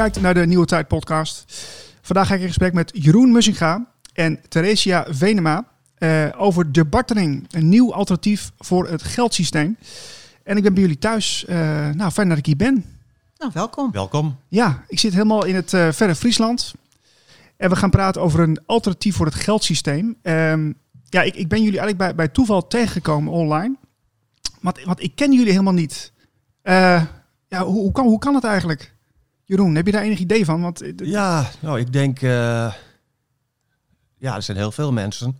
Kijkt naar de Nieuwe Tijd podcast. Vandaag ga ik in gesprek met Jeroen Mussinga en Theresia Venema uh, over de bartering. Een nieuw alternatief voor het geldsysteem. En ik ben bij jullie thuis. Uh, nou, fijn dat ik hier ben. Nou, welkom. Welkom. Ja, ik zit helemaal in het uh, verre Friesland. En we gaan praten over een alternatief voor het geldsysteem. Um, ja, ik, ik ben jullie eigenlijk bij, bij toeval tegengekomen online. Want, want ik ken jullie helemaal niet. Uh, ja, hoe, hoe, kan, hoe kan het eigenlijk? Jeroen, heb je daar enig idee van? Want, ja, nou, ik denk... Uh, ja, er zijn heel veel mensen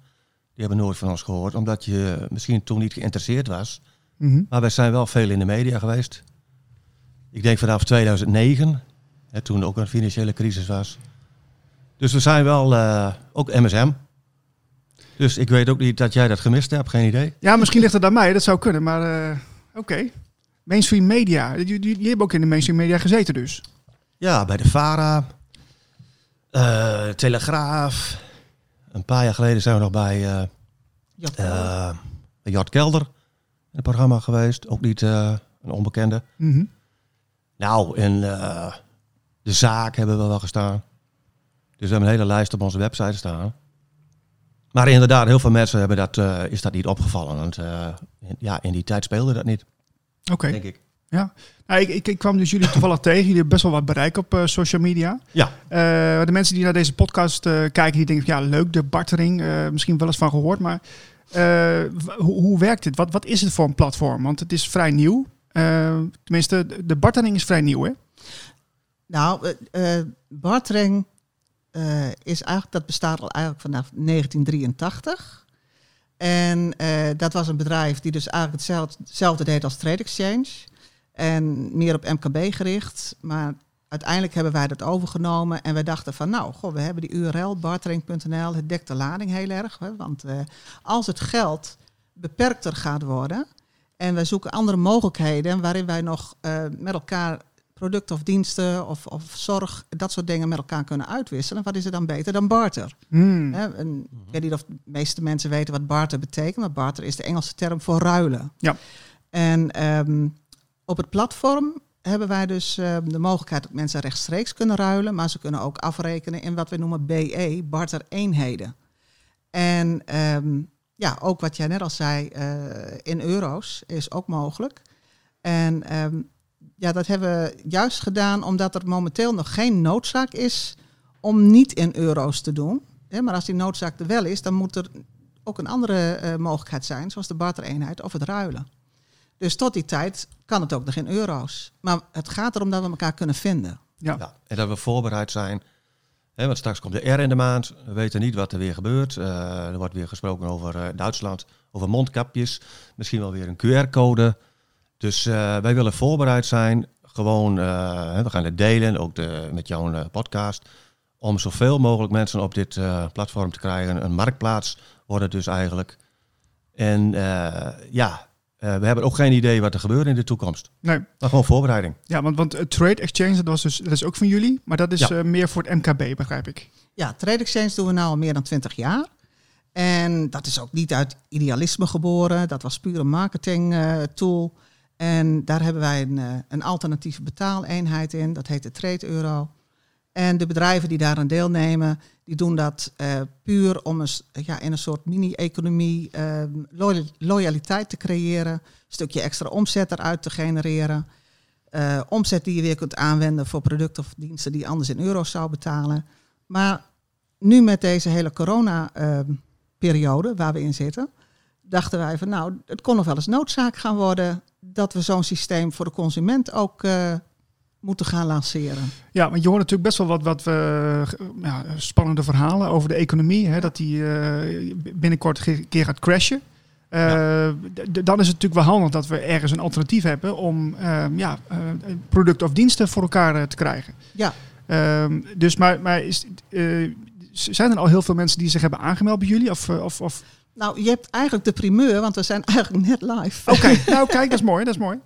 die hebben nooit van ons gehoord. Omdat je misschien toen niet geïnteresseerd was. Mm -hmm. Maar wij zijn wel veel in de media geweest. Ik denk vanaf 2009, hè, toen ook een financiële crisis was. Dus we zijn wel, uh, ook MSM. Dus ik weet ook niet dat jij dat gemist hebt, geen idee. Ja, misschien ligt het aan mij, dat zou kunnen, maar uh, oké. Okay. Mainstream media, je hebt ook in de mainstream media gezeten dus. Ja, bij de VARA, uh, Telegraaf. Een paar jaar geleden zijn we nog bij uh, Jort Kelder, Jort Kelder in het programma geweest. Ook niet een onbekende. Mm -hmm. Nou, in de zaak hebben we wel gestaan. Dus we hebben een hele lijst op onze website staan. Maar inderdaad, heel veel mensen hebben dat, uh, is dat niet opgevallen. Want uh, in, ja, in die tijd speelde dat niet. Oké. Okay. Denk ik. Ja. Nou, ik, ik, ik, kwam dus jullie toevallig tegen. Jullie hebben best wel wat bereik op uh, social media. Ja. de mensen die naar deze podcast kijken, die denken, ja, leuk, de bartering. misschien wel eens van gehoord. Maar hoe, hoe werkt dit? Wat, wat is het voor een platform? Want het is vrij nieuw. tenminste, de bartering is vrij nieuw, hè? Nou, bartering uh, is eigenlijk, dat bestaat al eigenlijk vanaf 1983. En uh, dat was een bedrijf die dus eigenlijk hetzelfde, hetzelfde deed als Trade Exchange. En meer op MKB gericht. Maar uiteindelijk hebben wij dat overgenomen. En wij dachten van nou, goh, we hebben die URL, bartering.nl. Het dekt de lading heel erg. Hè, want uh, als het geld beperkter gaat worden... en wij zoeken andere mogelijkheden waarin wij nog met elkaar producten of diensten of, of zorg, dat soort dingen met elkaar kunnen uitwisselen. Wat is er dan beter dan barter? Mm. He, en, ik weet niet of de meeste mensen weten wat barter betekent, maar barter is de Engelse term voor ruilen. Ja. En um, op het platform hebben wij dus uh, de mogelijkheid dat mensen rechtstreeks kunnen ruilen, maar ze kunnen ook afrekenen in wat we noemen BE, barter eenheden. En um, ja, ook wat jij net al zei, uh, in euro's is ook mogelijk. En um, ja, dat hebben we juist gedaan omdat er momenteel nog geen noodzaak is om niet in euro's te doen. maar als die noodzaak er wel is, dan moet er ook een andere uh, mogelijkheid zijn, zoals de bartereenheid of het ruilen. Dus tot die tijd kan het ook nog in euro's. Maar het gaat erom dat we elkaar kunnen vinden. Ja. ja en dat we voorbereid zijn. He, want straks komt de R in de maand. We weten niet wat er weer gebeurt. Uh, er wordt weer gesproken over uh, Duitsland, over mondkapjes. Misschien wel weer een QR-code. Dus uh, wij willen voorbereid zijn. Gewoon, uh, we gaan het delen, ook de, met jouw uh, podcast. Om zoveel mogelijk mensen op dit platform te krijgen. Een marktplaats wordt het dus eigenlijk. En ja, we hebben ook geen idee wat er gebeurt in de toekomst. Nee. Maar gewoon voorbereiding. Ja, want, want Trade Exchange, dat, was dus, dat is ook van jullie. Maar dat is ja. meer voor het MKB, begrijp ik. Ja, Trade Exchange doen we nu al meer dan 20 jaar. En dat is ook niet uit idealisme geboren. Dat was puur een marketing tool. En daar hebben wij een, een alternatieve betaaleenheid in, dat heet de Trade Euro. En de bedrijven die daaraan deelnemen, die doen dat uh, puur om een, ja, in een soort mini-economie uh, loyaliteit te creëren, een stukje extra omzet eruit te genereren. Uh, omzet die je weer kunt aanwenden voor producten of diensten die anders in euro's zou betalen. Maar nu met deze hele corona-periode waar we in zitten, dachten wij van nou, het kon nog wel eens noodzaak gaan worden dat we zo'n systeem voor de consument ook uh, moeten gaan lanceren. Ja, want je hoort natuurlijk best wel wat, wat uh, ja, spannende verhalen over de economie. Hè, dat die uh, binnenkort een keer gaat crashen. Ja. Dan is het natuurlijk wel handig dat we ergens een alternatief hebben om ja, producten of diensten voor elkaar te krijgen. Ja. Ehm, dus maar, maar is, zijn er al heel veel mensen die zich hebben aangemeld bij jullie? Of, of, of nou, je hebt eigenlijk de primeur, want we zijn eigenlijk net live. Oké, okay. nou kijk, dat is mooi, dat is mooi.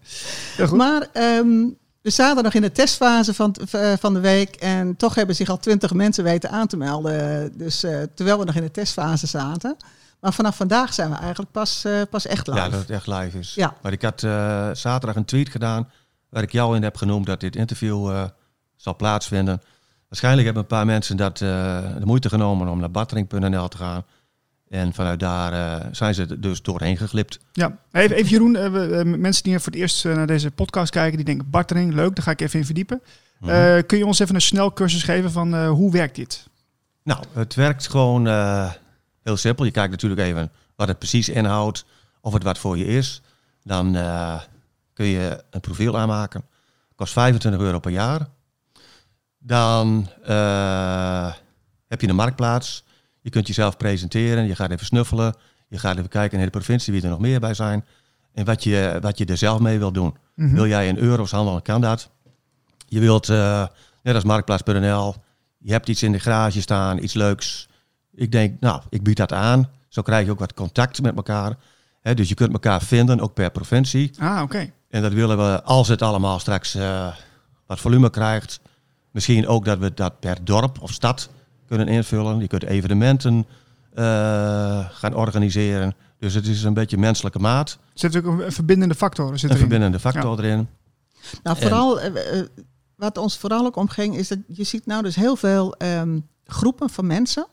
Heel goed. Maar um, we zaten nog in de testfase van, van de week en toch hebben zich al twintig mensen weten aan te melden. Dus uh, terwijl we nog in de testfase zaten. Maar vanaf vandaag zijn we eigenlijk pas, uh, pas echt live. Ja, dat het echt live is. Ja. Maar ik had uh, zaterdag een tweet gedaan waar ik jou in heb genoemd dat dit interview zal plaatsvinden. Waarschijnlijk hebben een paar mensen dat, eh, de moeite genomen om naar battering.nl te gaan. En vanuit daar eh, zijn ze dus doorheen geglipt. Ja, even, even Jeroen, eh, we- eh, mensen die voor het eerst naar deze podcast kijken, die denken bartering, leuk, daar ga ik even in verdiepen. Mhm. Kun je ons even een snel cursus geven van hoe werkt dit? Nou, het werkt gewoon heel simpel. Je kijkt natuurlijk even wat het precies inhoudt, of het wat voor je is. Dan kun je een profiel aanmaken. Kost 25 euro per jaar. Dan heb je een marktplaats. Je kunt jezelf presenteren. Je gaat even snuffelen. Je gaat even kijken in de provincie wie er nog meer bij zijn. En wat je, wat je er zelf mee wil doen. Mhm. Wil jij in euro's handelen, kan dat. Je wilt, eh, net als Marktplaats.nl, je hebt iets in de garage staan, iets leuks. Ik denk, nou, ik bied dat aan. Zo krijg je ook wat contact met elkaar. Dus je kunt elkaar vinden, ook per provincie. Ah, oké. En dat willen we, als het allemaal straks eh, wat volume krijgt, misschien ook dat we dat per dorp of stad kunnen invullen. Je kunt evenementen eh, gaan organiseren. Dus het is een beetje menselijke maat. Er zit ook een, verbindende factor. Zit Een erin. verbindende factor erin. Nou, vooral, eh, eh, wat ons vooral ook omging, is dat je ziet nou dus heel veel ehm, groepen van mensen.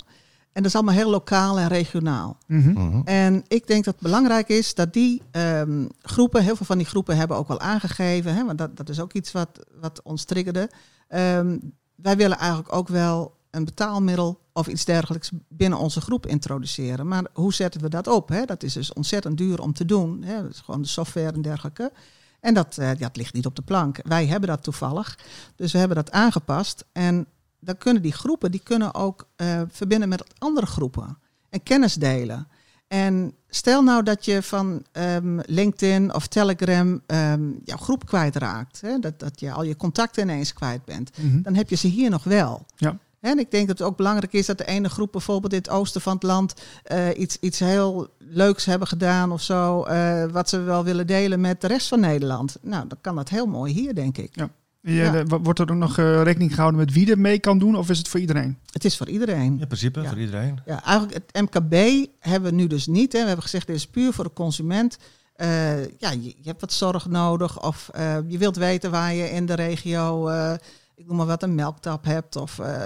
En dat is allemaal heel lokaal en regionaal. Mhm. Mhm. En ik denk dat het belangrijk is dat die ehm, groepen, heel veel van die groepen hebben ook wel aangegeven, hè, want dat, dat is ook iets wat, wat ons triggerde. Ehm, wij willen eigenlijk ook wel een betaalmiddel of iets dergelijks binnen onze groep introduceren. Maar hoe zetten we dat op? Hè? Dat is dus ontzettend duur om te doen. Hè? Dat is gewoon de software en dergelijke. En dat, eh, dat ligt niet op de plank. Wij hebben dat toevallig. Dus we hebben dat aangepast. En dan kunnen die groepen die kunnen ook eh, verbinden met andere groepen. En kennis delen. En stel nou dat je van ehm, LinkedIn of Telegram ehm, jouw groep kwijtraakt. Hè? Dat, dat je al je contacten ineens kwijt bent. Mhm. Dan heb je ze hier nog wel. Ja. En ik denk dat het ook belangrijk is dat de ene groep bijvoorbeeld in het oosten van het land eh, iets, iets heel leuks hebben gedaan of zo. eh, wat ze wel willen delen met de rest van Nederland. Nou, dan kan dat heel mooi hier, denk ik. Ja. de- Wordt er ook nog eh, rekening gehouden met wie er mee kan doen? Of is het voor iedereen? Het is voor iedereen. In principe, Ja. voor iedereen. Ja, eigenlijk het MKB hebben we nu dus niet. Hè. We hebben gezegd, dit is puur voor de consument. Eh, ja, je, je hebt wat zorg nodig of eh, je wilt weten waar je in de regio, eh, ik noem maar wat, een melktap hebt. Of eh,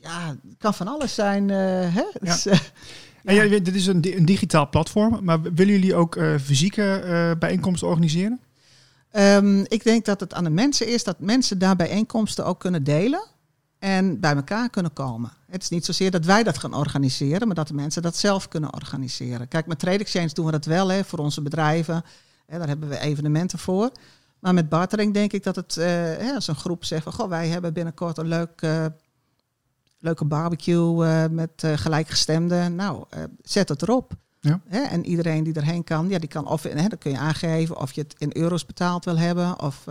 ja, het kan van alles zijn. eh, hè? Dus, eh, En ja. ja, dit is een, een digitaal platform, maar willen jullie ook fysieke bijeenkomsten organiseren? Ehm, ik denk dat het aan de mensen is dat mensen daar bijeenkomsten ook kunnen delen en bij elkaar kunnen komen. Het is niet zozeer dat wij dat gaan organiseren, maar dat de mensen dat zelf kunnen organiseren. Kijk, met Trade Exchange doen we dat wel hè, voor onze bedrijven. Hè, daar hebben we evenementen voor. Maar met bartering denk ik dat het, hè, als een groep zegt van, goh, wij hebben binnenkort een leuk, eh, leuke barbecue eh, met gelijkgestemden. Nou, zet het erop. Ja. Hè, en iedereen die erheen kan, ja, die kan of hè, dan kun je aangeven of je het in euro's betaald wil hebben of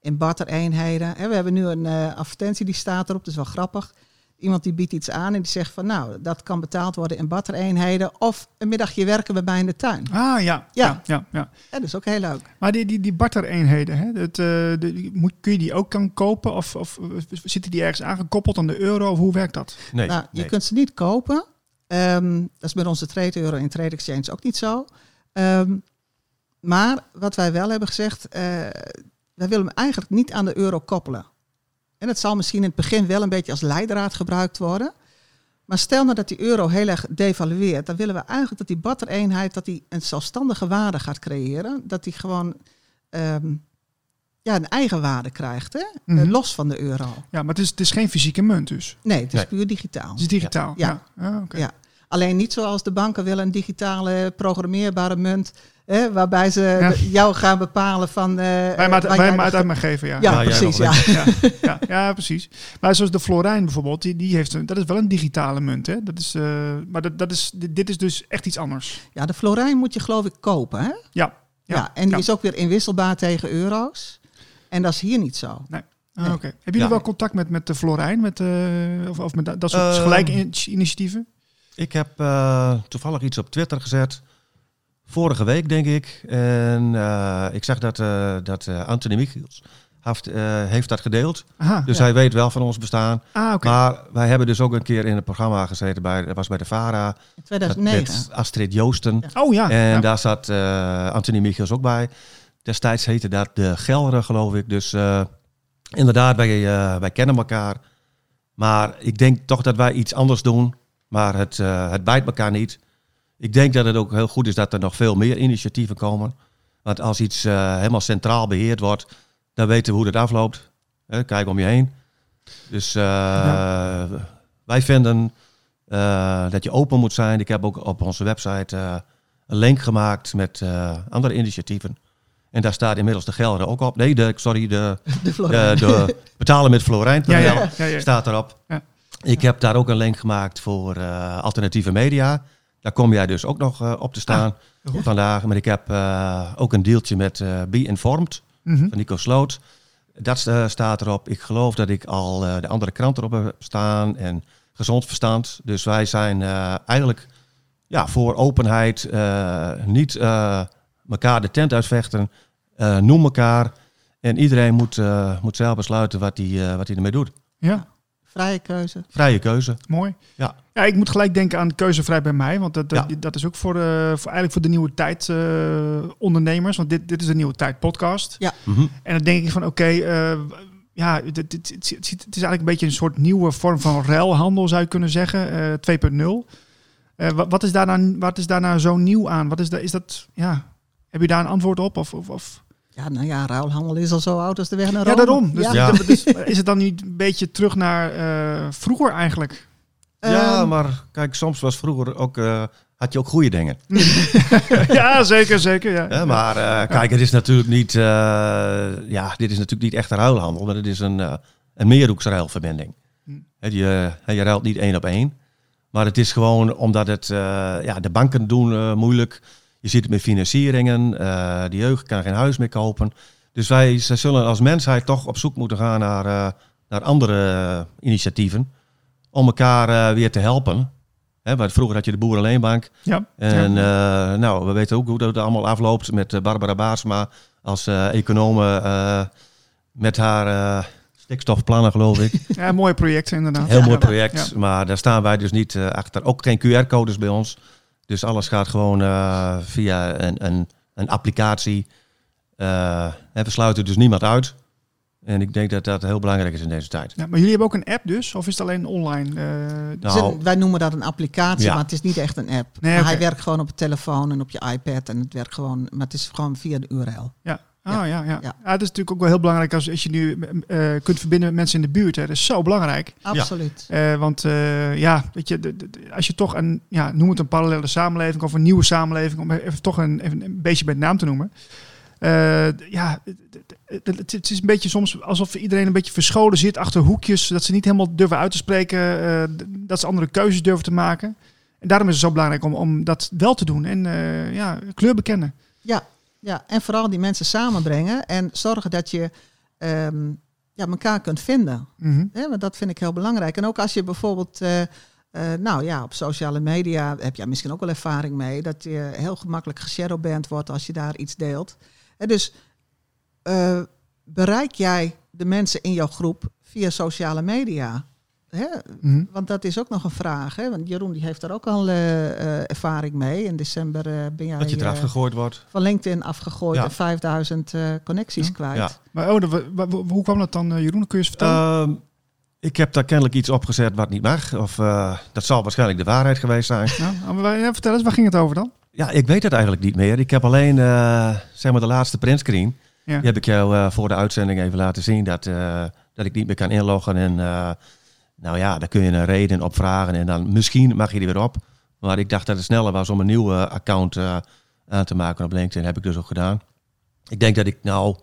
in bartereenheden. Hè, we hebben nu een advertentie die staat erop, dat is wel grappig. Iemand die biedt iets aan en die zegt van nou, dat kan betaald worden in bartereenheden of een middagje werken bij mij in de tuin. Ah ja, ja. Ja. ja, ja. Ja, dat is ook heel leuk. Maar die, die, die bartereenheden, hè, dat, eh, de, moet, kun je die ook kan kopen? Of, of eh, zitten die ergens aangekoppeld aan de euro? Of hoe werkt dat? Nee, nou, je kunt ze niet kopen. Ehm, dat is met onze trade euro in Trade Exchange ook niet zo. Ehm, maar wat wij wel hebben gezegd, eh, wij willen hem eigenlijk niet aan de euro koppelen. En het zal misschien in het begin wel een beetje als leidraad gebruikt worden. Maar stel nou dat die euro heel erg devalueert, dan willen we eigenlijk dat die battereenheid dat die een zelfstandige waarde gaat creëren. Dat die gewoon ehm, ja, een eigen waarde krijgt, hè? Eh, Mhm. los van de euro. Ja, maar het is, het is geen fysieke munt dus. Nee, het is Nee. puur digitaal. Het is digitaal. Ja. Ah, oké. Ja. Alleen niet zoals de banken willen een digitale programmeerbare munt. Hè, waarbij ze Ja. jou gaan bepalen van. eh, Wij maar, waar wij maar uit, maar geven, ja. Ja, precies. Ja. ja, ja, ja, precies. Maar zoals de Florijn bijvoorbeeld, die, die heeft een, dat is wel een digitale munt. Hè? Dat is, eh, maar dat, dat is, dit, dit is dus echt iets anders. ja, de Florijn moet je geloof ik kopen. Hè? Ja. Ja, Ja, en die ja. is ook weer inwisselbaar tegen euro's. En dat is hier niet zo. Ah, Nee. oké. Hebben jullie Ja. wel contact met, met de Florijn? Met, eh, of, of met dat, soort Ehm, gelijke in- initiatieven? Ik heb eh, toevallig iets op Twitter gezet. Vorige week, denk ik. En eh, ik zag dat, eh, dat eh, Anthony Michiels heeft, eh, heeft dat gedeeld. Aha. Dus Ja. hij weet wel van ons bestaan. ah. Maar wij hebben dus ook een keer in het programma gezeten. Bij, dat was bij de VARA. In Met, 2009. met Astrid Joosten. Ja. Oh ja. En ja. daar zat eh, Anthony Michiels ook bij. Destijds heette dat de Gelre, geloof ik. Dus eh, inderdaad, wij, eh, wij kennen elkaar. Maar ik denk toch dat wij iets anders doen. Maar het, eh, het bijt elkaar niet. Ik denk dat het ook heel goed is dat er nog veel meer initiatieven komen. Want als iets eh, helemaal centraal beheerd wordt, dan weten we hoe dat afloopt. Hè, kijk om je heen. Dus eh, wij vinden eh, dat je open moet zijn. Ik heb ook op onze website een link gemaakt met andere initiatieven. En daar staat inmiddels de gelden ook op. Nee, de, sorry, de, De Florijn. betalen met Florijn.nl Ja, ja, staat erop. Ja. Ik heb daar ook een link gemaakt voor alternatieve media. Daar kom jij dus ook nog eh, op te staan goed. vandaag. Maar ik heb eh, ook een deeltje met eh Be Informed Mhm. van Nico Sloot. Dat staat erop. Ik geloof dat ik al de andere krant erop heb staan en gezond verstand. Dus wij zijn eigenlijk ja, voor openheid. niet elkaar de tent uitvechten. Noem elkaar. En iedereen moet, moet zelf besluiten wat hij wat hij ermee doet. Ja, Vrije keuze. Vrije keuze. mooi. Ja. Ja, ik moet gelijk denken aan keuzevrij bij mij. Want dat, dat, Ja. dat is ook voor, de, voor, eigenlijk voor de nieuwe tijd eh, ondernemers. Want dit, dit is de nieuwe tijd podcast. Mhm. En dan denk ik van oké, eh, ja, het, het, het, het, het is eigenlijk een beetje een soort nieuwe vorm van ruilhandel zou je kunnen zeggen. eh 2.0. Eh, wat, wat is daar nou, wat is daar nou zo nieuw aan? Wat is, dat, is dat, ja, heb je daar een antwoord op? Of, of, of? Ja, nou ja, ruilhandel is al zo oud als de weg naar Ja, Rome. daarom. Dus, Ja. Ja. dus is het dan niet een beetje terug naar eh, vroeger eigenlijk? ja, Ehm, maar kijk, soms was vroeger ook, eh, had je ook goede dingen. ja, zeker, zeker. Ja. Hè, maar eh, kijk, het is natuurlijk niet, eh, ja, dit is natuurlijk niet echt een ruilhandel, maar het is een, eh een meerhoeksruilverbinding. Hm. Hè, je, hè, je ruilt niet één op één. Maar het is gewoon omdat het, eh, ja, de banken doen eh, moeilijk. Je ziet het met financieringen. eh de jeugd kan geen huis meer kopen. Dus wij ze zullen als mensheid toch op zoek moeten gaan naar, eh, naar andere eh, initiatieven. Om elkaar weer te helpen. Hè, want vroeger had je de Boerenleenbank. Ja. En ja. nou, we weten ook hoe dat allemaal afloopt met Barbara Baarsma als eh, met haar stikstofplannen, geloof ik. ja, mooie projecten inderdaad. Heel mooi project, Ja. maar daar staan wij dus niet achter. Ook geen QR-codes bij ons. Dus alles gaat gewoon eh, via een, een, een applicatie. Eh, en we sluiten dus niemand uit. En ik denk dat dat heel belangrijk is in deze tijd. Ja, maar jullie hebben ook een app dus? Of is het alleen online? eh, Nou, wij noemen dat een applicatie, Ja. maar het is niet echt een app. Nee. Hij werkt gewoon op de telefoon en op je iPad en het werkt gewoon, maar het is gewoon via de URL. Ja. Ah, Ja. ja, ja. is natuurlijk ook wel heel belangrijk als, als je nu eh, kunt verbinden met mensen in de buurt. Hè. Dat is zo belangrijk. Absoluut. Eh, want eh, ja, weet je, de- de- de- als je toch een, ja, noem het een parallele samenleving of een nieuwe samenleving, om even toch een, even een beetje bij de naam te noemen. Eh, ja, het- is een beetje soms alsof iedereen een beetje verscholen zit achter hoekjes, dat ze niet helemaal durven uit te spreken, eh, dat ze andere keuzes durven te maken. En daarom is het zo belangrijk om, om dat wel te doen en eh, ja, kleur bekennen. Ja, ja, en vooral die mensen samenbrengen en zorgen dat je ehm, ja, elkaar kunt vinden. Mhm. Want dat vind ik heel belangrijk. En ook als je bijvoorbeeld, eh, eh, nou ja, op sociale media heb je misschien ook wel ervaring mee, dat je heel gemakkelijk geshadowband wordt als je daar iets deelt. Dus eh, bereik jij de mensen in jouw groep via sociale media? Hè? Mhm. Want dat is ook nog een vraag. Hè? Want Jeroen die heeft daar ook al eh, eh, ervaring mee. In december eh, ben jij dat je eraf gegooid wordt. van LinkedIn afgegooid Ja. en 5000 eh, connecties Ja. kwijt. Ja. Maar oh, hoe kwam dat dan, Jeroen? Kun je eens vertellen? Ehm, ik heb daar kennelijk iets opgezet wat niet mag. Of eh, dat zal waarschijnlijk de waarheid geweest zijn. nou, maar vertel eens, waar ging het over dan? Ja, ik weet het eigenlijk niet meer. Ik heb alleen, eh, zeg maar, de laatste printscreen. Ja. Die heb ik jou eh, voor de uitzending even laten zien. Dat, eh, dat ik niet meer kan inloggen. En eh, nou ja, daar kun je een reden op vragen. En dan misschien mag je die weer op. Maar ik dacht dat het sneller was om een nieuw eh, account eh, aan te maken op LinkedIn. heb ik dus ook gedaan. Ik denk dat ik nou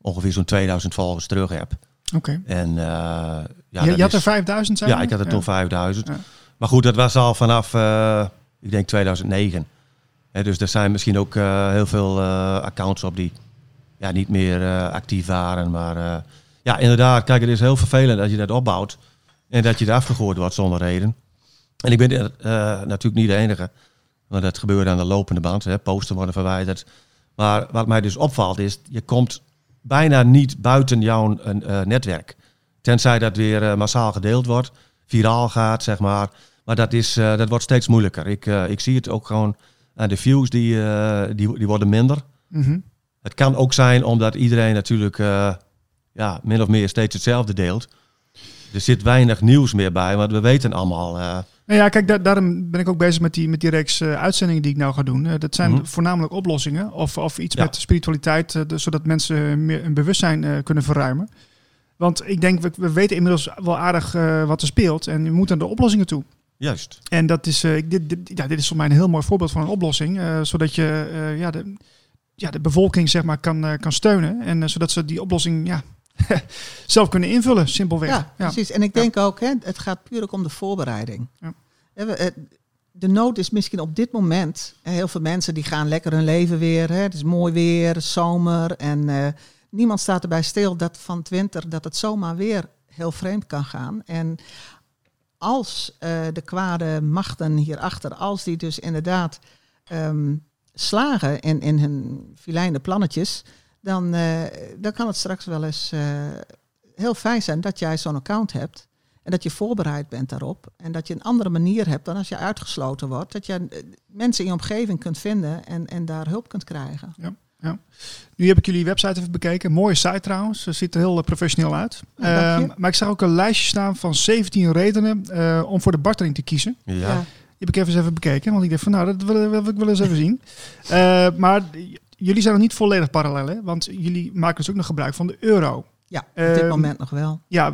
ongeveer zo'n 2000 volgers terug heb. Oké. En uh, ja, je, had is- er 5000 zijn? ja, ik had er toen 5000. Ja. Maar goed, dat was al vanaf, eh, ik denk 2009. Hè, dus er zijn misschien ook eh, heel veel eh, accounts op die ja, niet meer eh, actief waren. Maar eh, ja, inderdaad, kijk, het is heel vervelend dat je dat opbouwt. En dat je er afgegooid wordt zonder reden. En ik ben eh, natuurlijk niet de enige. Want dat gebeurt aan de lopende band. Hè. Posten worden verwijderd. Maar wat mij dus opvalt is, je komt bijna niet buiten jouw eh, netwerk. Tenzij dat weer eh, massaal gedeeld wordt, viraal gaat, zeg maar. Maar dat, is, dat wordt steeds moeilijker. Ik, ik zie het ook gewoon aan de views, die, die, die worden minder. Mhm. Het kan ook zijn omdat iedereen natuurlijk ja, min of meer steeds hetzelfde deelt. Er zit weinig nieuws meer bij, want we weten allemaal. eh, Nou ja, kijk, da- daarom ben ik ook bezig met die, met die reeks eh, uitzendingen die ik nou ga doen. Eh, dat zijn Mhm. voornamelijk oplossingen of, of iets Ja. met spiritualiteit, dus zodat mensen meer een bewustzijn kunnen verruimen. Want ik denk, we, we weten inmiddels wel aardig wat er speelt en we moeten naar de oplossingen toe. juist. En dat is, dit, dit, ja, dit is voor mij een heel mooi voorbeeld van een oplossing, zodat je ja, de, ja, de bevolking zeg maar, kan, kan steunen en zodat ze die oplossing ja, zelf kunnen invullen, simpelweg. Ja, precies. En ik denk ook, hè, het gaat puur ook om de voorbereiding. Ja. Eh, De nood is misschien op dit moment, heel veel mensen die gaan lekker hun leven weer. Hè, het is mooi weer, zomer. En eh, niemand staat erbij stil dat van het winter dat het zomaar weer heel vreemd kan gaan. En als eh, de kwade machten hierachter, als die dus inderdaad ehm, slagen in, in hun filijne plannetjes, dan, eh, dan kan het straks wel eens eh, heel fijn zijn dat jij zo'n account hebt. En dat je voorbereid bent daarop. En dat je een andere manier hebt dan als je uitgesloten wordt. Dat je eh, mensen in je omgeving kunt vinden en, en daar hulp kunt krijgen. Nu heb ik jullie website even bekeken. Mooie site trouwens. Ze ziet er heel professioneel uit. Ja, dank je. Ehm, maar ik zag ook een lijstje staan van 17 redenen eh, om voor de bartering te kiezen. Ja. Ja. Die heb ik even eens even bekeken. Want ik dacht van nou, dat wil, wil ik wel eens even zien. Eh, maar jullie zijn nog niet volledig parallel. Hè? Want jullie maken dus ook nog gebruik van de euro. Ja, op dit Ehm, moment nog wel. Ja,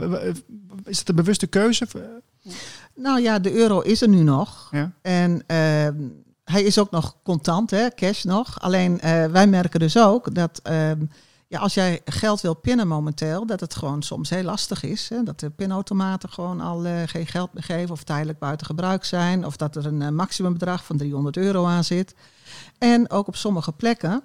is het een bewuste keuze? Nou ja, de euro is er nu nog. Ja. En ehm, hij is ook nog contant, hè, cash nog. Alleen eh, wij merken dus ook dat ehm, ja, als jij geld wil pinnen momenteel, dat het gewoon soms heel lastig is. Hè, dat de pinautomaten gewoon al eh, geen geld meer geven of tijdelijk buiten gebruik zijn. Of dat er een eh, maximumbedrag van 300 euro aan zit. En ook op sommige plekken,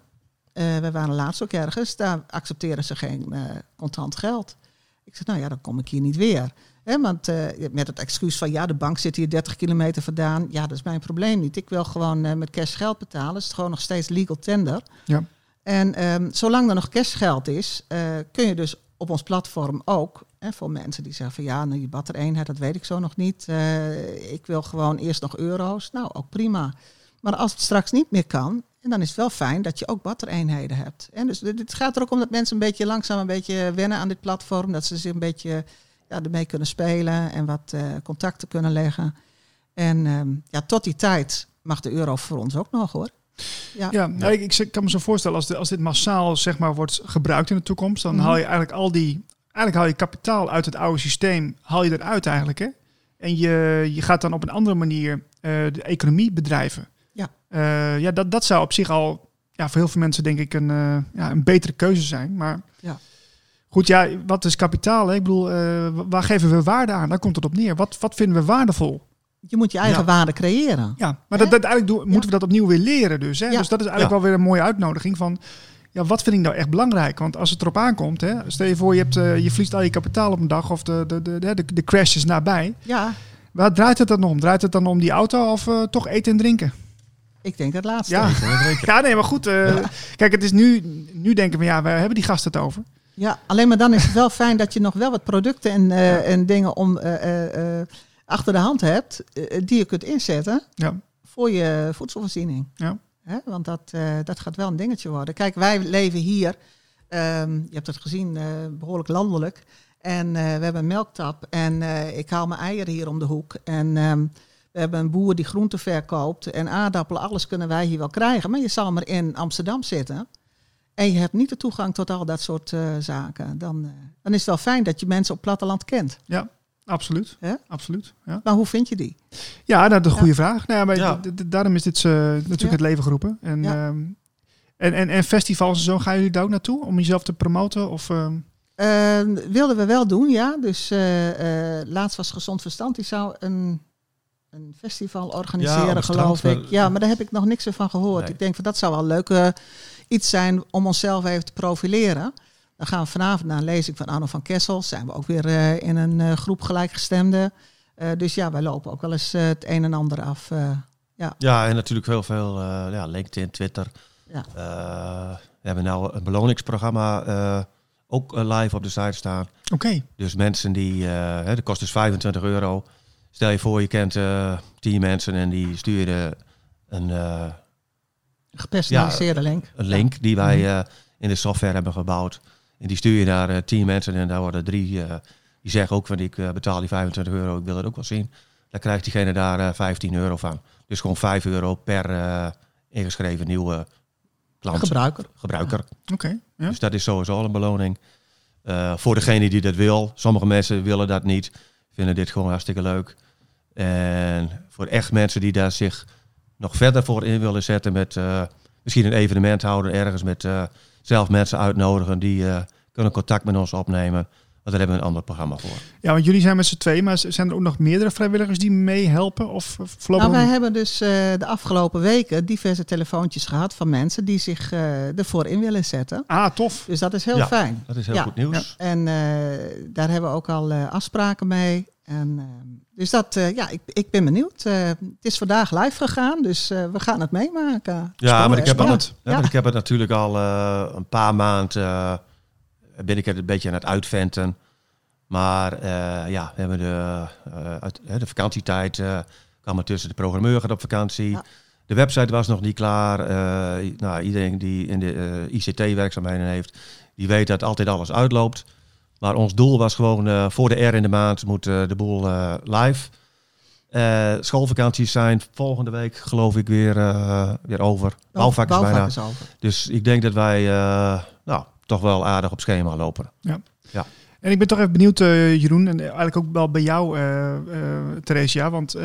eh we waren laatst ook ergens, daar accepteren ze geen eh, contant geld. Ik zeg, nou ja, dan kom ik hier niet weer. Want eh, met het excuus van ja, de bank zit hier 30 kilometer vandaan. Ja, dat is mijn probleem niet. Ik wil gewoon met cash geld betalen. Het is gewoon nog steeds legal tender. Ja. En ehm, zolang er nog cashgeld is, kun je dus op ons platform ook, hè, voor mensen die zeggen van ja, nou, je battereenheid, dat weet ik zo nog niet. Ik wil gewoon eerst nog euro's. Nou, ook prima. Maar als het straks niet meer kan, en dan is het wel fijn dat je ook battereenheden hebt. En dus dit- het gaat er ook om dat mensen een beetje langzaam een beetje wennen aan dit platform. Dat ze zich een beetje ja, ermee kunnen spelen en wat eh, contacten kunnen leggen. En ehm, ja, tot die tijd mag de euro voor ons ook nog hoor. Ja, Ja, nou, ik, ik kan me zo voorstellen, als, de, als dit massaal zeg maar, wordt gebruikt in de toekomst, dan Mhm. haal je eigenlijk al die, eigenlijk haal je kapitaal uit het oude systeem, haal je eruit eigenlijk. Hè? En je, je gaat dan op een andere manier eh, de economie bedrijven. Ja. Eh, ja, dat, dat zou op zich al ja, voor heel veel mensen denk ik een, eh, ja, een betere keuze zijn. Maar Ja. goed, ja, wat is kapitaal? Hè? Ik bedoel, eh, waar geven we waarde aan? Daar komt het op neer. Wat, wat vinden we waardevol? Je moet je eigen Ja. waarde creëren. Ja, maar dat, dat eigenlijk doen, moeten we dat opnieuw weer leren dus. Hè? Ja. Dus dat is eigenlijk Ja. wel weer een mooie uitnodiging van... Ja, wat vind ik nou echt belangrijk? Want als het erop aankomt, hè, stel je voor je, hebt, je verliest al je kapitaal op een dag of de, de, de, de, de crash is nabij. Ja, Waar draait het dan om? Draait het dan om die auto of toch eten en drinken? Ik denk het laatste. Ja, ja nee, maar goed. eh, Kijk, het is nu, nu denken we, ja, we hebben die gasten het over. Ja, alleen maar dan is het wel fijn dat je nog wel wat producten en, eh, en dingen om, eh, achter de hand hebt die je kunt inzetten Ja, voor je voedselvoorziening. ja. Hè? Want dat, dat gaat wel een dingetje worden. Kijk, wij leven hier, ehm, je hebt het gezien, eh, behoorlijk landelijk. En we hebben een melktap en ik haal mijn eieren hier om de hoek. En ehm, we hebben een boer die groenten verkoopt en aardappelen, alles kunnen wij hier wel krijgen. Maar je zal maar in Amsterdam zitten en je hebt niet de toegang tot al dat soort eh, zaken. Dan, eh, dan is het wel fijn dat je mensen op platteland kent. Absoluut. Hè? Absoluut. Ja, Maar hoe vind je die? ja dat is een Ja. goede vraag. Nou, ja, maar Ja. daarom is dit eh, natuurlijk Ja. het leven geroepen. En, Ja. ehm, en, en, en festivals en zo, gaan jullie daar ook naartoe om jezelf te promoten? Of, ehm, Eh, wilden we wel doen, ja. Dus eh, eh, laatst was Gezond Verstand. Die zou een, een festival Ja, organiseren, geloof ik. Ja, maar daar heb ik nog niks van gehoord. Nee. Ik denk van dat zou wel leuk eh, iets zijn om onszelf even te profileren. Dan gaan we vanavond naar een lezing van Arno van Kessel. Zijn we ook weer eh, in een eh, groep gelijkgestemden. Eh, dus ja, wij lopen ook wel eens eh, het een en ander af. eh. Ja, en natuurlijk heel veel ja, LinkedIn, Twitter. Ja. We hebben nou een beloningsprogramma ook live op de site staan. Oké. Dus mensen die, hè, de kost is 25 euro. Stel je voor, je kent uh, 10 mensen en die sturen een gepersonaliseerde ja, link. Een link die wij uh, in de software hebben gebouwd. En die stuur je naar eh, tien mensen en daar worden drie, eh, die zeggen ook van ik eh, betaal die 25 euro, ik wil het ook wel zien. Dan krijgt diegene daar eh 15 euro van. Dus gewoon 5 euro per eh, ingeschreven nieuwe klant, Gebruiker. gebruiker. Oké. ja. Dus dat is sowieso al een beloning. Eh, voor degene die dat wil. Sommige mensen willen dat niet. Vinden dit gewoon hartstikke leuk. En voor echt mensen die daar zich nog verder voor in willen zetten met eh, misschien een evenement houden ergens met eh, zelf mensen uitnodigen die eh, kunnen contact met ons opnemen. Want daar hebben we een ander programma voor. Ja, want jullie zijn met z'n tweeën, maar zijn er ook nog meerdere vrijwilligers die meehelpen? Of of voorlopig Nou, wij hebben dus eh, de afgelopen weken diverse telefoontjes gehad van mensen die zich eh, ervoor in willen zetten. Ah, tof. Dus dat is heel Ja, fijn. Dat is heel Ja, goed nieuws. En eh, daar hebben we ook al eh, afspraken mee. En, eh, dus dat, eh, ja, ik, ik ben benieuwd. Eh, het is vandaag live gegaan, dus eh, we gaan het meemaken. Ja, maar ik heb, ja, maar ik heb het natuurlijk al eh, een paar maanden eh, ben ik het een beetje aan het uitventen. Maar eh, ja, we hebben de, eh, uit, de vakantietijd eh kwam er tussen. De programmeur gaat op vakantie. Ja. De website was nog niet klaar. Nou, iedereen die in de ICT-werkzaamheden heeft, die weet dat altijd alles uitloopt. Maar ons doel was gewoon voor de R in de maand moet de boel live. Schoolvakanties zijn volgende week geloof ik weer, weer over. Is bijna. Over. Dus ik denk dat wij nou, toch wel aardig op schema lopen. En ik ben toch even benieuwd, eh, Jeroen, en eigenlijk ook wel bij jou, eh eh, Theresia. Want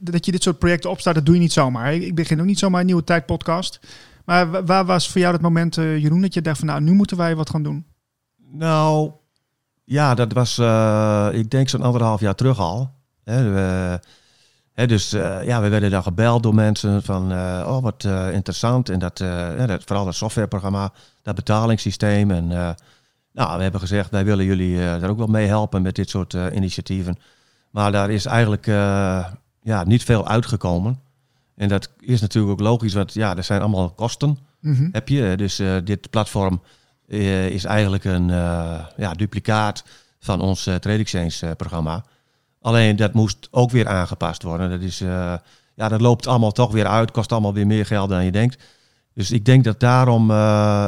dat je dit soort projecten opstart, dat doe je niet zomaar. Ik begin ook niet zomaar een nieuwe tijdpodcast. Maar wa- waar was voor jou het moment, Jeroen, dat je dacht van nou, nu moeten wij wat gaan doen? Nou, ja, dat was, ik denk zo'n anderhalf jaar terug al. Hè, we- dus eh, ja, we werden dan gebeld door mensen van, eh, oh wat eh, interessant. En dat, ja, dat, vooral dat softwareprogramma, dat betalingssysteem. En nou, we hebben gezegd, wij willen jullie daar ook wel mee helpen met dit soort initiatieven. Maar daar is eigenlijk ja, niet veel uitgekomen. En dat is natuurlijk ook logisch, want ja, er zijn allemaal kosten Mhm. heb je. Dus dit platform is eigenlijk een ja, duplicaat van ons Trade Exchange programma. Alleen dat moest ook weer aangepast worden. Dat, is, eh, ja, dat loopt allemaal toch weer uit, kost allemaal weer meer geld dan je denkt. Dus ik denk dat daarom eh,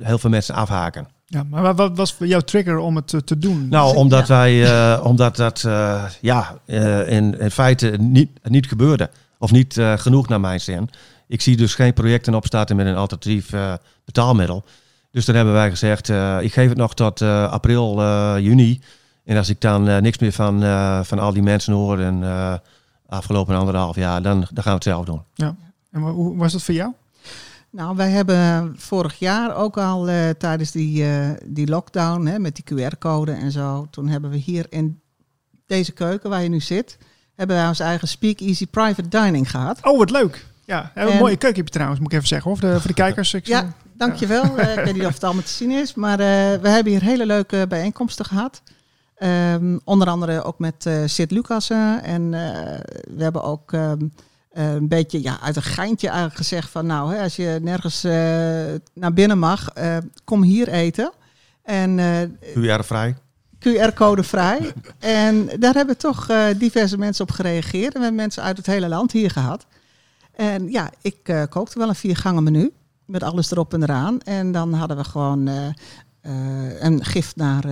heel veel mensen afhaken. Ja, maar wa- wat was jouw trigger om het te, doen? Nou, Ja. omdat wij, eh, omdat dat ja, in, in feite niet, niet gebeurde. Of niet genoeg naar mijn zin. Ik zie dus geen projecten opstarten met een alternatief betaalmiddel. Dus dan hebben wij gezegd, ik geef het nog tot april, juni. En als ik dan eh, niks meer van, eh, van al die mensen hoor en eh, afgelopen anderhalf jaar, dan, dan gaan we het zelf doen. En wa- hoe was dat voor jou? Nou, wij hebben vorig jaar ook al eh, tijdens die, eh, die lockdown hè, met die QR-code en zo. Toen hebben we hier in deze keuken waar je nu zit, hebben wij ons eigen Speak Easy Private Dining gehad. Oh, wat leuk. Ja, en een En- mooie keuken heb je trouwens, moet ik even zeggen. Of de, voor de kijkers. Ik Ja, dankjewel. Eh, ik weet niet of het allemaal te zien is, maar eh, we hebben hier hele leuke bijeenkomsten gehad. Ehm, onder andere ook met eh Sid Lucassen. En eh, we hebben ook ehm, eh, een beetje ja, uit een geintje eigenlijk gezegd van... nou, hè, als je nergens eh, naar binnen mag, kom hier eten. En eh, QR-vrij. QR-code vrij. en daar hebben toch diverse mensen op gereageerd. En we hebben mensen uit het hele land hier gehad. En ja, ik kookte wel een viergangen menu. Met alles erop en eraan. En dan hadden we gewoon een gift naar,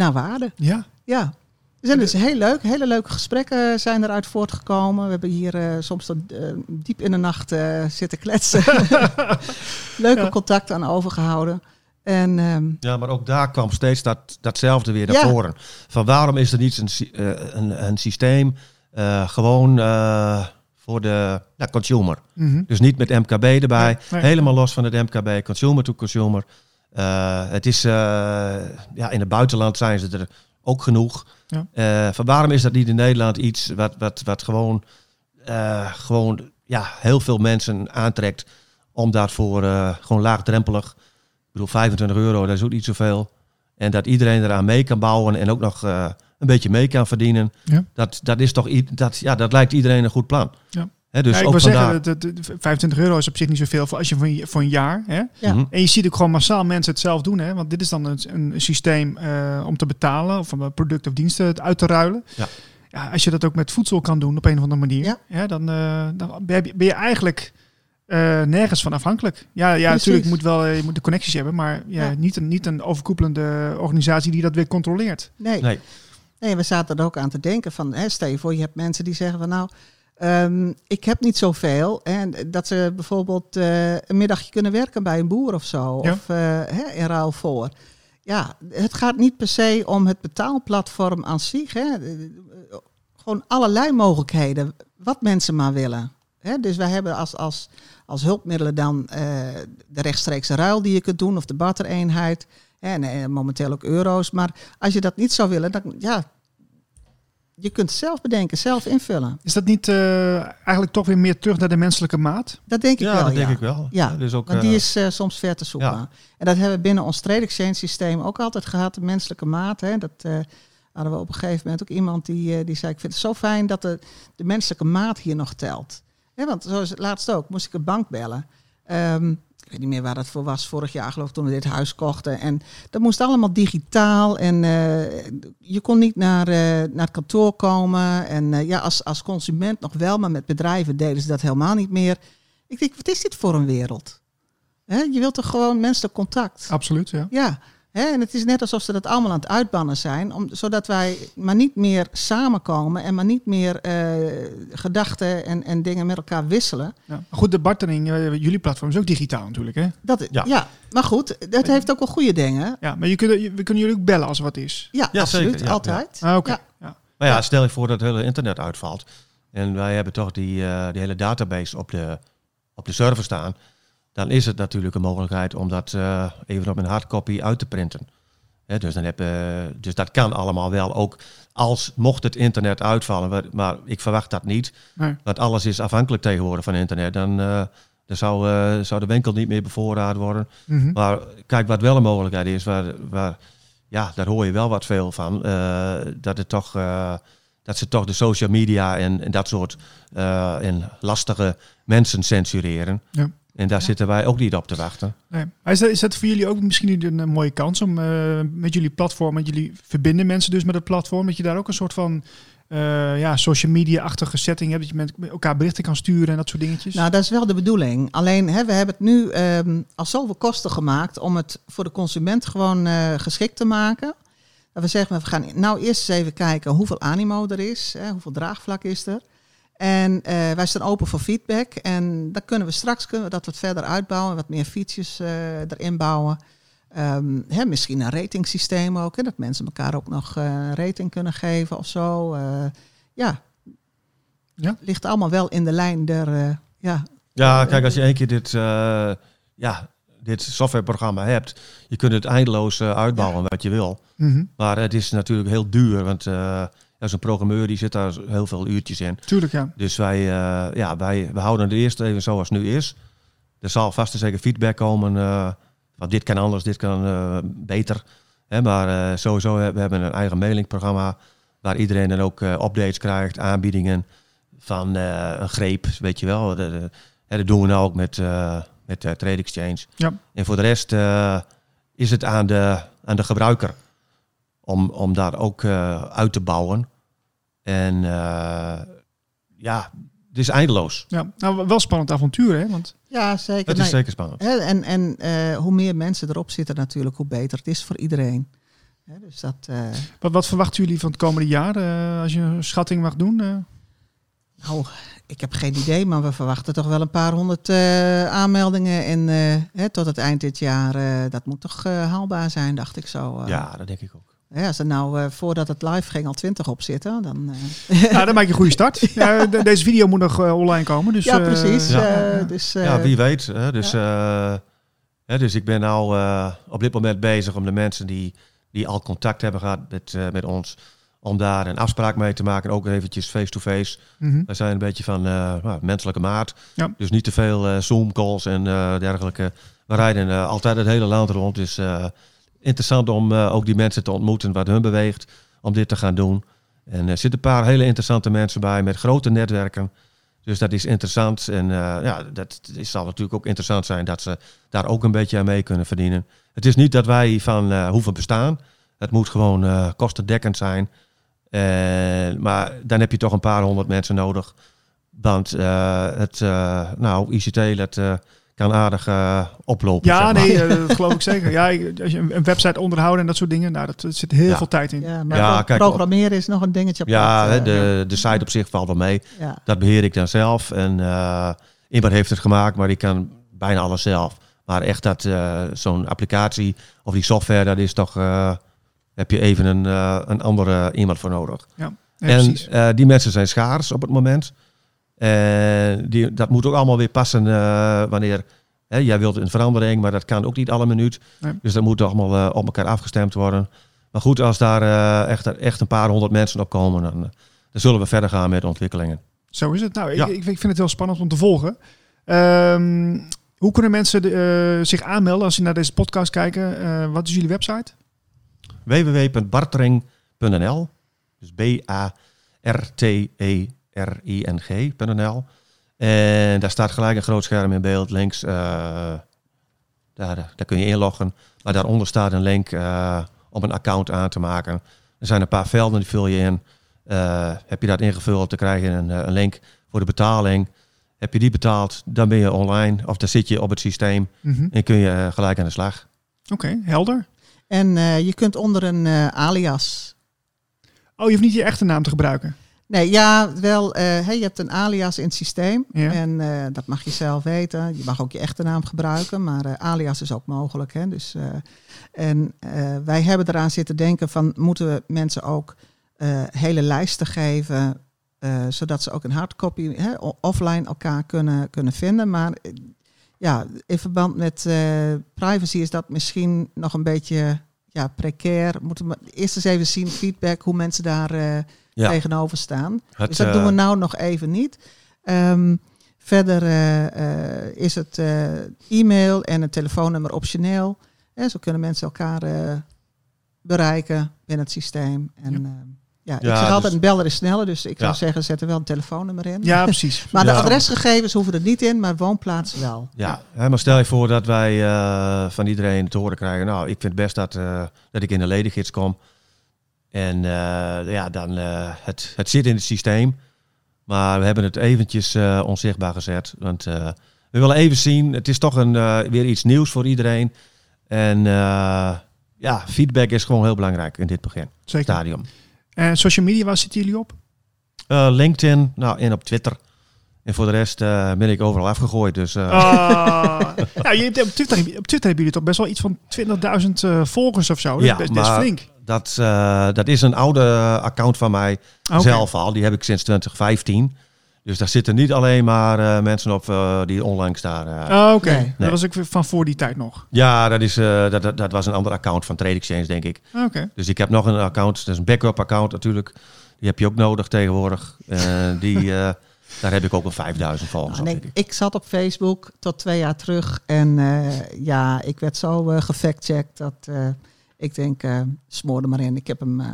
naar waarde. Ja, Ja. Dus dat is heel leuk. Hele leuke gesprekken zijn eruit voortgekomen. We hebben hier eh, soms tot eh, diep in de nacht eh, zitten kletsen. leuke Ja. contacten aan overgehouden. En ehm, Ja, maar ook daar kwam steeds dat, datzelfde weer Ja. naar voren. Van waarom is er niet een, eh, een, een systeem eh, gewoon eh, voor de ja, consumer? Mhm. Dus niet met MKB erbij. Nee, nee. Helemaal los van het MKB, consumer to consumer. Eh, het is, eh, ja, in het buitenland zijn ze er ook genoeg. Ja. Eh, van waarom is dat niet in Nederland iets wat, wat, wat gewoon, gewoon ja, heel veel mensen aantrekt om daarvoor gewoon laagdrempelig, ik bedoel 25 euro, dat is ook niet zoveel. En dat iedereen eraan mee kan bouwen en ook nog een beetje mee kan verdienen. Ja. Dat, dat is toch dat, ja, dat lijkt iedereen een goed plan. Ja. Hè, dus ja, ik wil zeggen, dat, dat- dat 25 euro is op zich niet zoveel voor als je voor een, voor een jaar. Hè? Ja. Mhm. En je ziet ook gewoon massaal mensen het zelf doen. Hè? Want dit is dan een, een systeem eh, om te betalen of om een product of diensten uit te ruilen. Ja. Ja, als je dat ook met voedsel kan doen op een of andere manier, Ja. hè, dan, eh, dan ben, je, ben je eigenlijk eh, nergens van afhankelijk. Ja, ja natuurlijk moet wel, je moet de connecties hebben, maar ja, Ja. Niet, een, niet een overkoepelende organisatie die dat weer controleert. Nee. Nee. nee, we zaten er ook aan te denken van, hè, stel je voor, je hebt mensen die zeggen van nou, ehm, ik heb niet zoveel. En dat ze bijvoorbeeld eh, een middagje kunnen werken bij een boer of zo, Ja. of eh, hè, in ruil voor. Ja, het gaat niet per se om het betaalplatform aan zich. Hè. Eh, Gewoon allerlei mogelijkheden, wat mensen maar willen. Hè, dus wij hebben als, als, als hulpmiddelen dan de rechtstreekse ruil die je kunt doen, of de bartereenheid. En eh, momenteel ook euro's. Maar als je dat niet zou willen, dan ja, je kunt zelf bedenken, zelf invullen. Is dat niet eh, eigenlijk toch weer meer terug naar de menselijke maat? Dat denk ik Ja, wel. dat denk ik wel. Ja, dus ook, Want die eh, is eh, soms ver te zoeken. ja. En dat hebben we binnen ons trade exchange systeem ook altijd gehad, de menselijke maat. Hè. Dat eh, hadden we op een gegeven moment ook iemand die, eh, die zei, ik vind het zo fijn dat de, de menselijke maat hier nog telt. Hè, want zoals het laatst ook, moest ik een bank bellen. Ehm, weet niet meer waar dat voor was, vorig jaar geloof ik, toen we dit huis kochten. En dat moest allemaal digitaal en eh, je kon niet naar, eh, naar het kantoor komen. En eh, ja, als, als consument nog wel, maar met bedrijven deden ze dat helemaal niet meer. Ik denk, wat is dit voor een wereld? Hè, je wilt toch gewoon menselijk contact? Absoluut, ja. Ja, hè, en het is net alsof ze dat allemaal aan het uitbannen zijn, om, zodat wij maar niet meer samenkomen en maar niet meer eh, gedachten en, en dingen met elkaar wisselen. ja. Goed, de bartering, eh, jullie platform is ook digitaal natuurlijk, hè? Dat, ja. Ja. maar goed, het heeft ook wel goede dingen. Ja, maar je kunt, we kunnen jullie ook bellen als er wat is. Ja, Ja, absoluut, zeker, ja, altijd. Ah, oké. Ja. Ja. Maar ja, stel je voor dat het hele internet uitvalt. En wij hebben toch die, eh, die hele database op de, op de server staan. Dan is het natuurlijk een mogelijkheid om dat eh, even op een hardcopy uit te printen. Dus, dan heb, eh, dus dat kan allemaal wel. Ook als mocht het internet uitvallen. Maar, ik verwacht dat niet. Nee. Want alles is afhankelijk tegenwoordig van internet. Dan, eh, dan zou, zou de winkel niet meer bevoorraad worden. Mhm. Maar kijk, wat wel een mogelijkheid is, waar, waar, ja, daar hoor je wel wat veel van. dat, het toch, dat ze toch de social media en, en dat soort en lastige mensen censureren. Ja. En daar zitten wij ook niet op te wachten. Nee. Maar is dat, is dat voor jullie ook misschien een, een mooie kans om eh, met jullie platform, met jullie verbinden mensen dus met het platform, dat je daar ook een soort van eh, ja, social media-achtige setting hebt, dat je met elkaar berichten kan sturen en dat soort dingetjes? Nou, dat is wel de bedoeling. Alleen hè, we hebben het nu ehm al zoveel kosten gemaakt om het voor de consument gewoon eh, geschikt te maken. Dat we zeggen, we gaan nou eerst eens even kijken hoeveel animo er is, hè, hoeveel draagvlak is er. En eh, wij staan open voor feedback. En dan kunnen we straks kunnen we dat wat verder uitbouwen, wat meer features eh, erin bouwen. Ehm, hè, misschien een ratingsysteem ook, hè, dat mensen elkaar ook nog eh, een rating kunnen geven of zo. Ja. Ja. ligt allemaal wel in de lijn der, ja, Ja, kijk, als je één keer dit, ja, dit softwareprogramma hebt, je kunt het eindeloos uitbouwen wat je wil. Mhm. Maar het is natuurlijk heel duur, want ja, zo'n programmeur die zit daar heel veel uurtjes in. Tuurlijk, ja. Dus wij, eh, ja, wij we houden het eerst even zoals het nu is. Er zal vast en zeker feedback komen eh, van dit kan anders, dit kan eh, beter. Hè, maar sowieso, we we hebben een eigen mailingprogramma waar iedereen dan ook updates krijgt, aanbiedingen van een greep, weet je wel. De- de- hè, dat doen we nou ook met, met Trade Exchange. Ja. En voor de rest is het aan de, aan de gebruiker om, om daar ook eh, uit te bouwen. En eh, ja, het is eindeloos. ja. Nou, wel spannend avontuur, hè? Want Ja, zeker. Het is Nee, zeker spannend. hè, en en eh, hoe meer mensen erop zitten natuurlijk, hoe beter het is voor iedereen. Hè, dus dat, eh, wat, wat verwachten jullie van het komende jaar, eh, als je een schatting mag doen? eh? nou, ik heb geen idee, maar we verwachten toch wel een paar honderd eh, aanmeldingen. En eh, hè, tot het eind dit jaar, eh, dat moet toch haalbaar zijn, dacht ik zo. eh. Ja, dat denk ik ook. Hè, als er nou eh, voordat het live ging al twintig op zitten, dan... eh, Ja, dan maak je een goede start. Ja, de- deze video moet nog eh, online komen. Dus, ja, precies. ja. eh, dus, eh, ja, wie weet. Hè? Dus, eh, hè, dus ik ben nou eh, op dit moment bezig om de mensen die, die al contact hebben gehad met, eh, met ons, om daar een afspraak mee te maken. Ook eventjes face-to-face. mhm. We zijn een beetje van eh, nou, menselijke maat. Ja. Dus niet te veel Zoom-calls en eh, dergelijke. We rijden eh, altijd het hele land rond. Dus eh, interessant om eh, ook die mensen te ontmoeten, wat hun beweegt om dit te gaan doen. En er zitten een paar hele interessante mensen bij met grote netwerken. Dus dat is interessant. En eh, ja, dat is, zal natuurlijk ook interessant zijn dat ze daar ook een beetje aan mee kunnen verdienen. Het is niet dat wij van eh, hoeven bestaan. Het moet gewoon eh, kostendekkend zijn. Eh, maar dan heb je toch een paar honderd mensen nodig Want eh, het, eh, nou, ICT dat, eh, kan aardig eh, oplopen. Ja, zeg maar. nee, eh, dat geloof ik zeker. Ja, als je een, website onderhouden en dat soort dingen, nou, dat, zit heel Ja. veel tijd in. Ja, maar Ja, kijk, programmeren is nog een dingetje. Ja, eh, de, de site op zich valt wel mee. ja. Dat beheer ik dan zelf. En eh, iemand heeft het gemaakt, maar die kan bijna alles zelf. Maar echt dat eh, zo'n applicatie of die software, dat is toch. eh, heb je even een, eh, een andere iemand voor nodig. Ja, en eh, die mensen zijn schaars op het moment. En die, dat moet ook allemaal weer passen eh, wanneer. Hè, jij wilt een verandering, maar dat kan ook niet alle minuut. Nee. Dus dat moet allemaal eh, op elkaar afgestemd worden. Maar goed, als daar eh, echt, echt een paar honderd mensen op komen, dan, eh, dan zullen we verder gaan met de ontwikkelingen. Zo is het. Nou, ik, Ja. ik, ik vind het heel spannend om te volgen. Ehm, hoe kunnen mensen de, eh, zich aanmelden als ze naar deze podcast kijken? Eh, wat is jullie website? www.bartering.nl. Dus E B-A-R-T-E-R-I-N-G.nl. En daar staat gelijk een groot scherm in beeld. Links, eh, daar, daar kun je inloggen. Maar daaronder staat een link eh, om een account aan te maken. Er zijn een paar velden, die vul je in. Eh, heb je dat ingevuld, dan krijg je een, eh, een link voor de betaling. Heb je die betaald, dan ben je online. Of dan zit je op het systeem Mhm. en kun je eh, gelijk aan de slag. Oké, helder. En eh, je kunt onder een eh, alias. Oh, je hoeft niet je echte naam te gebruiken. Nee, ja, wel. eh, hey, je hebt een alias in het systeem. Ja. En eh, dat mag je zelf weten. Je mag ook je echte naam gebruiken, maar eh, alias is ook mogelijk. Hè? Dus, eh, en eh, wij hebben eraan zitten denken van moeten we mensen ook eh, hele lijsten geven, eh, zodat ze ook een hardcopy hè, offline elkaar kunnen, kunnen vinden. Maar eh, ja, in verband met eh, privacy is dat misschien nog een beetje ja, precair. Moeten we eerst eens even zien feedback hoe mensen daar eh, Ja. tegenover staan. Het, Dus dat eh, doen we nou nog even niet. Ehm, verder eh, eh, is het eh, e-mail en een telefoonnummer optioneel. Hè, zo kunnen mensen elkaar eh, bereiken binnen het systeem. En, Ja. ja. ja, ik Ja, zeg altijd, dus- een beller is sneller. Dus ik zou zeggen, zet er wel een telefoonnummer in. Ja, precies. Maar de Ja. adresgegevens hoeven er niet in, maar woonplaats wel. Ja, hè, maar stel je voor dat wij eh, van iedereen te horen krijgen. Nou, ik vind best dat, eh, dat ik in de ledengids kom. En eh, ja, dan eh, het, het zit in het systeem. Maar we hebben het eventjes eh, onzichtbaar gezet. Want we willen even zien. Het is toch een, weer iets nieuws voor iedereen. En ja, feedback is gewoon heel belangrijk in dit begin Zeker. stadium. En social media, waar zitten jullie op? LinkedIn, nou, en op Twitter. En voor de rest ben ik overal afgegooid. Dus ja, je hebt, op, Twitter, op Twitter hebben jullie toch best wel iets van 20.000 eh, volgers of zo. Dat is Ja, best, best flink. Dat, eh, dat is een oude account van mij zelf al. Die heb ik sinds 2015. Dus daar zitten niet alleen maar eh, mensen op eh, die onlangs daar... eh, Oh, Oké, Nee. dat was ik van voor die tijd nog. Ja, dat, is, eh, dat, dat, dat was een ander account van Trade Exchange, denk ik. Oké. Dus ik heb nog een account. Dat is een backup account natuurlijk. Die heb je ook nodig tegenwoordig. Eh, die, eh, daar heb ik ook een 5000 volgers Nou, nee, ik. ik zat op Facebook tot twee jaar terug. En eh, ja, ik werd zo eh gefactcheckt dat eh, ik denk, eh smoor er maar in. Ik heb, hem, eh,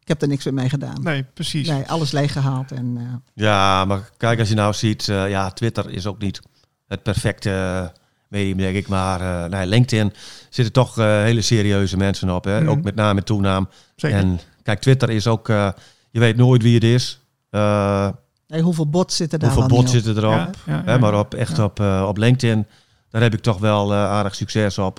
ik heb er niks meer mee gedaan. Nee, precies. Nee, alles leeggehaald. En, eh, Ja, maar kijk, als je nou ziet... eh, ja, Twitter is ook niet het perfecte medium, denk ik. Maar eh nee, LinkedIn zitten toch eh, hele serieuze mensen op. Hè? Mhm. Ook met naam en toenaam. Zeker. En kijk, Twitter is ook... eh, je weet nooit wie het is. Eh, nee, hoeveel bots zitten daar hoeveel bots zitten erop. Ja, ja, Hè, ja. maar op, echt Ja. op, eh, op LinkedIn, daar heb ik toch wel eh, aardig succes op.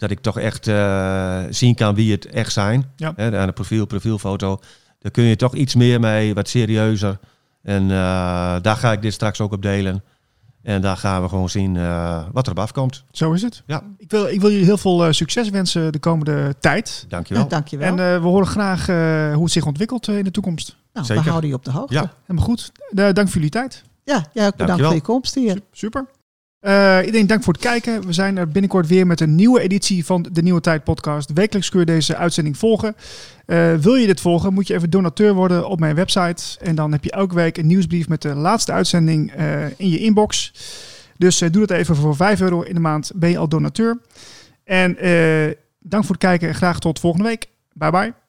Dat ik toch echt eh, zien kan wie het echt zijn. Ja. Hè, aan een profiel, profielfoto. Daar kun je toch iets meer mee, wat serieuzer. En eh, daar ga ik dit straks ook op delen. En daar gaan we gewoon zien eh, wat er op afkomt. Zo is het. Ja. Ik, wil, ik wil jullie heel veel eh, succes wensen de komende tijd. Dankjewel. Ja, dankjewel. En eh, we horen graag eh, hoe het zich ontwikkelt in de toekomst. nou, zeker. we houden je op de hoogte. Ja. Helemaal goed. Dank voor jullie tijd. ja jij ook bedankt Dankjewel. voor je komst hier. Super. Eh, iedereen dank voor het kijken. We zijn er binnenkort weer met een nieuwe editie van de Nieuwe Tijd podcast. Wekelijks kun je deze uitzending volgen. Eh, wil je dit volgen, moet je even donateur worden op mijn website. En dan heb je elke week een nieuwsbrief met de laatste uitzending eh, in je inbox. Dus doe dat even voor 5 euro in de maand ben je al donateur. En dank voor het kijken en graag tot volgende week. Bye bye.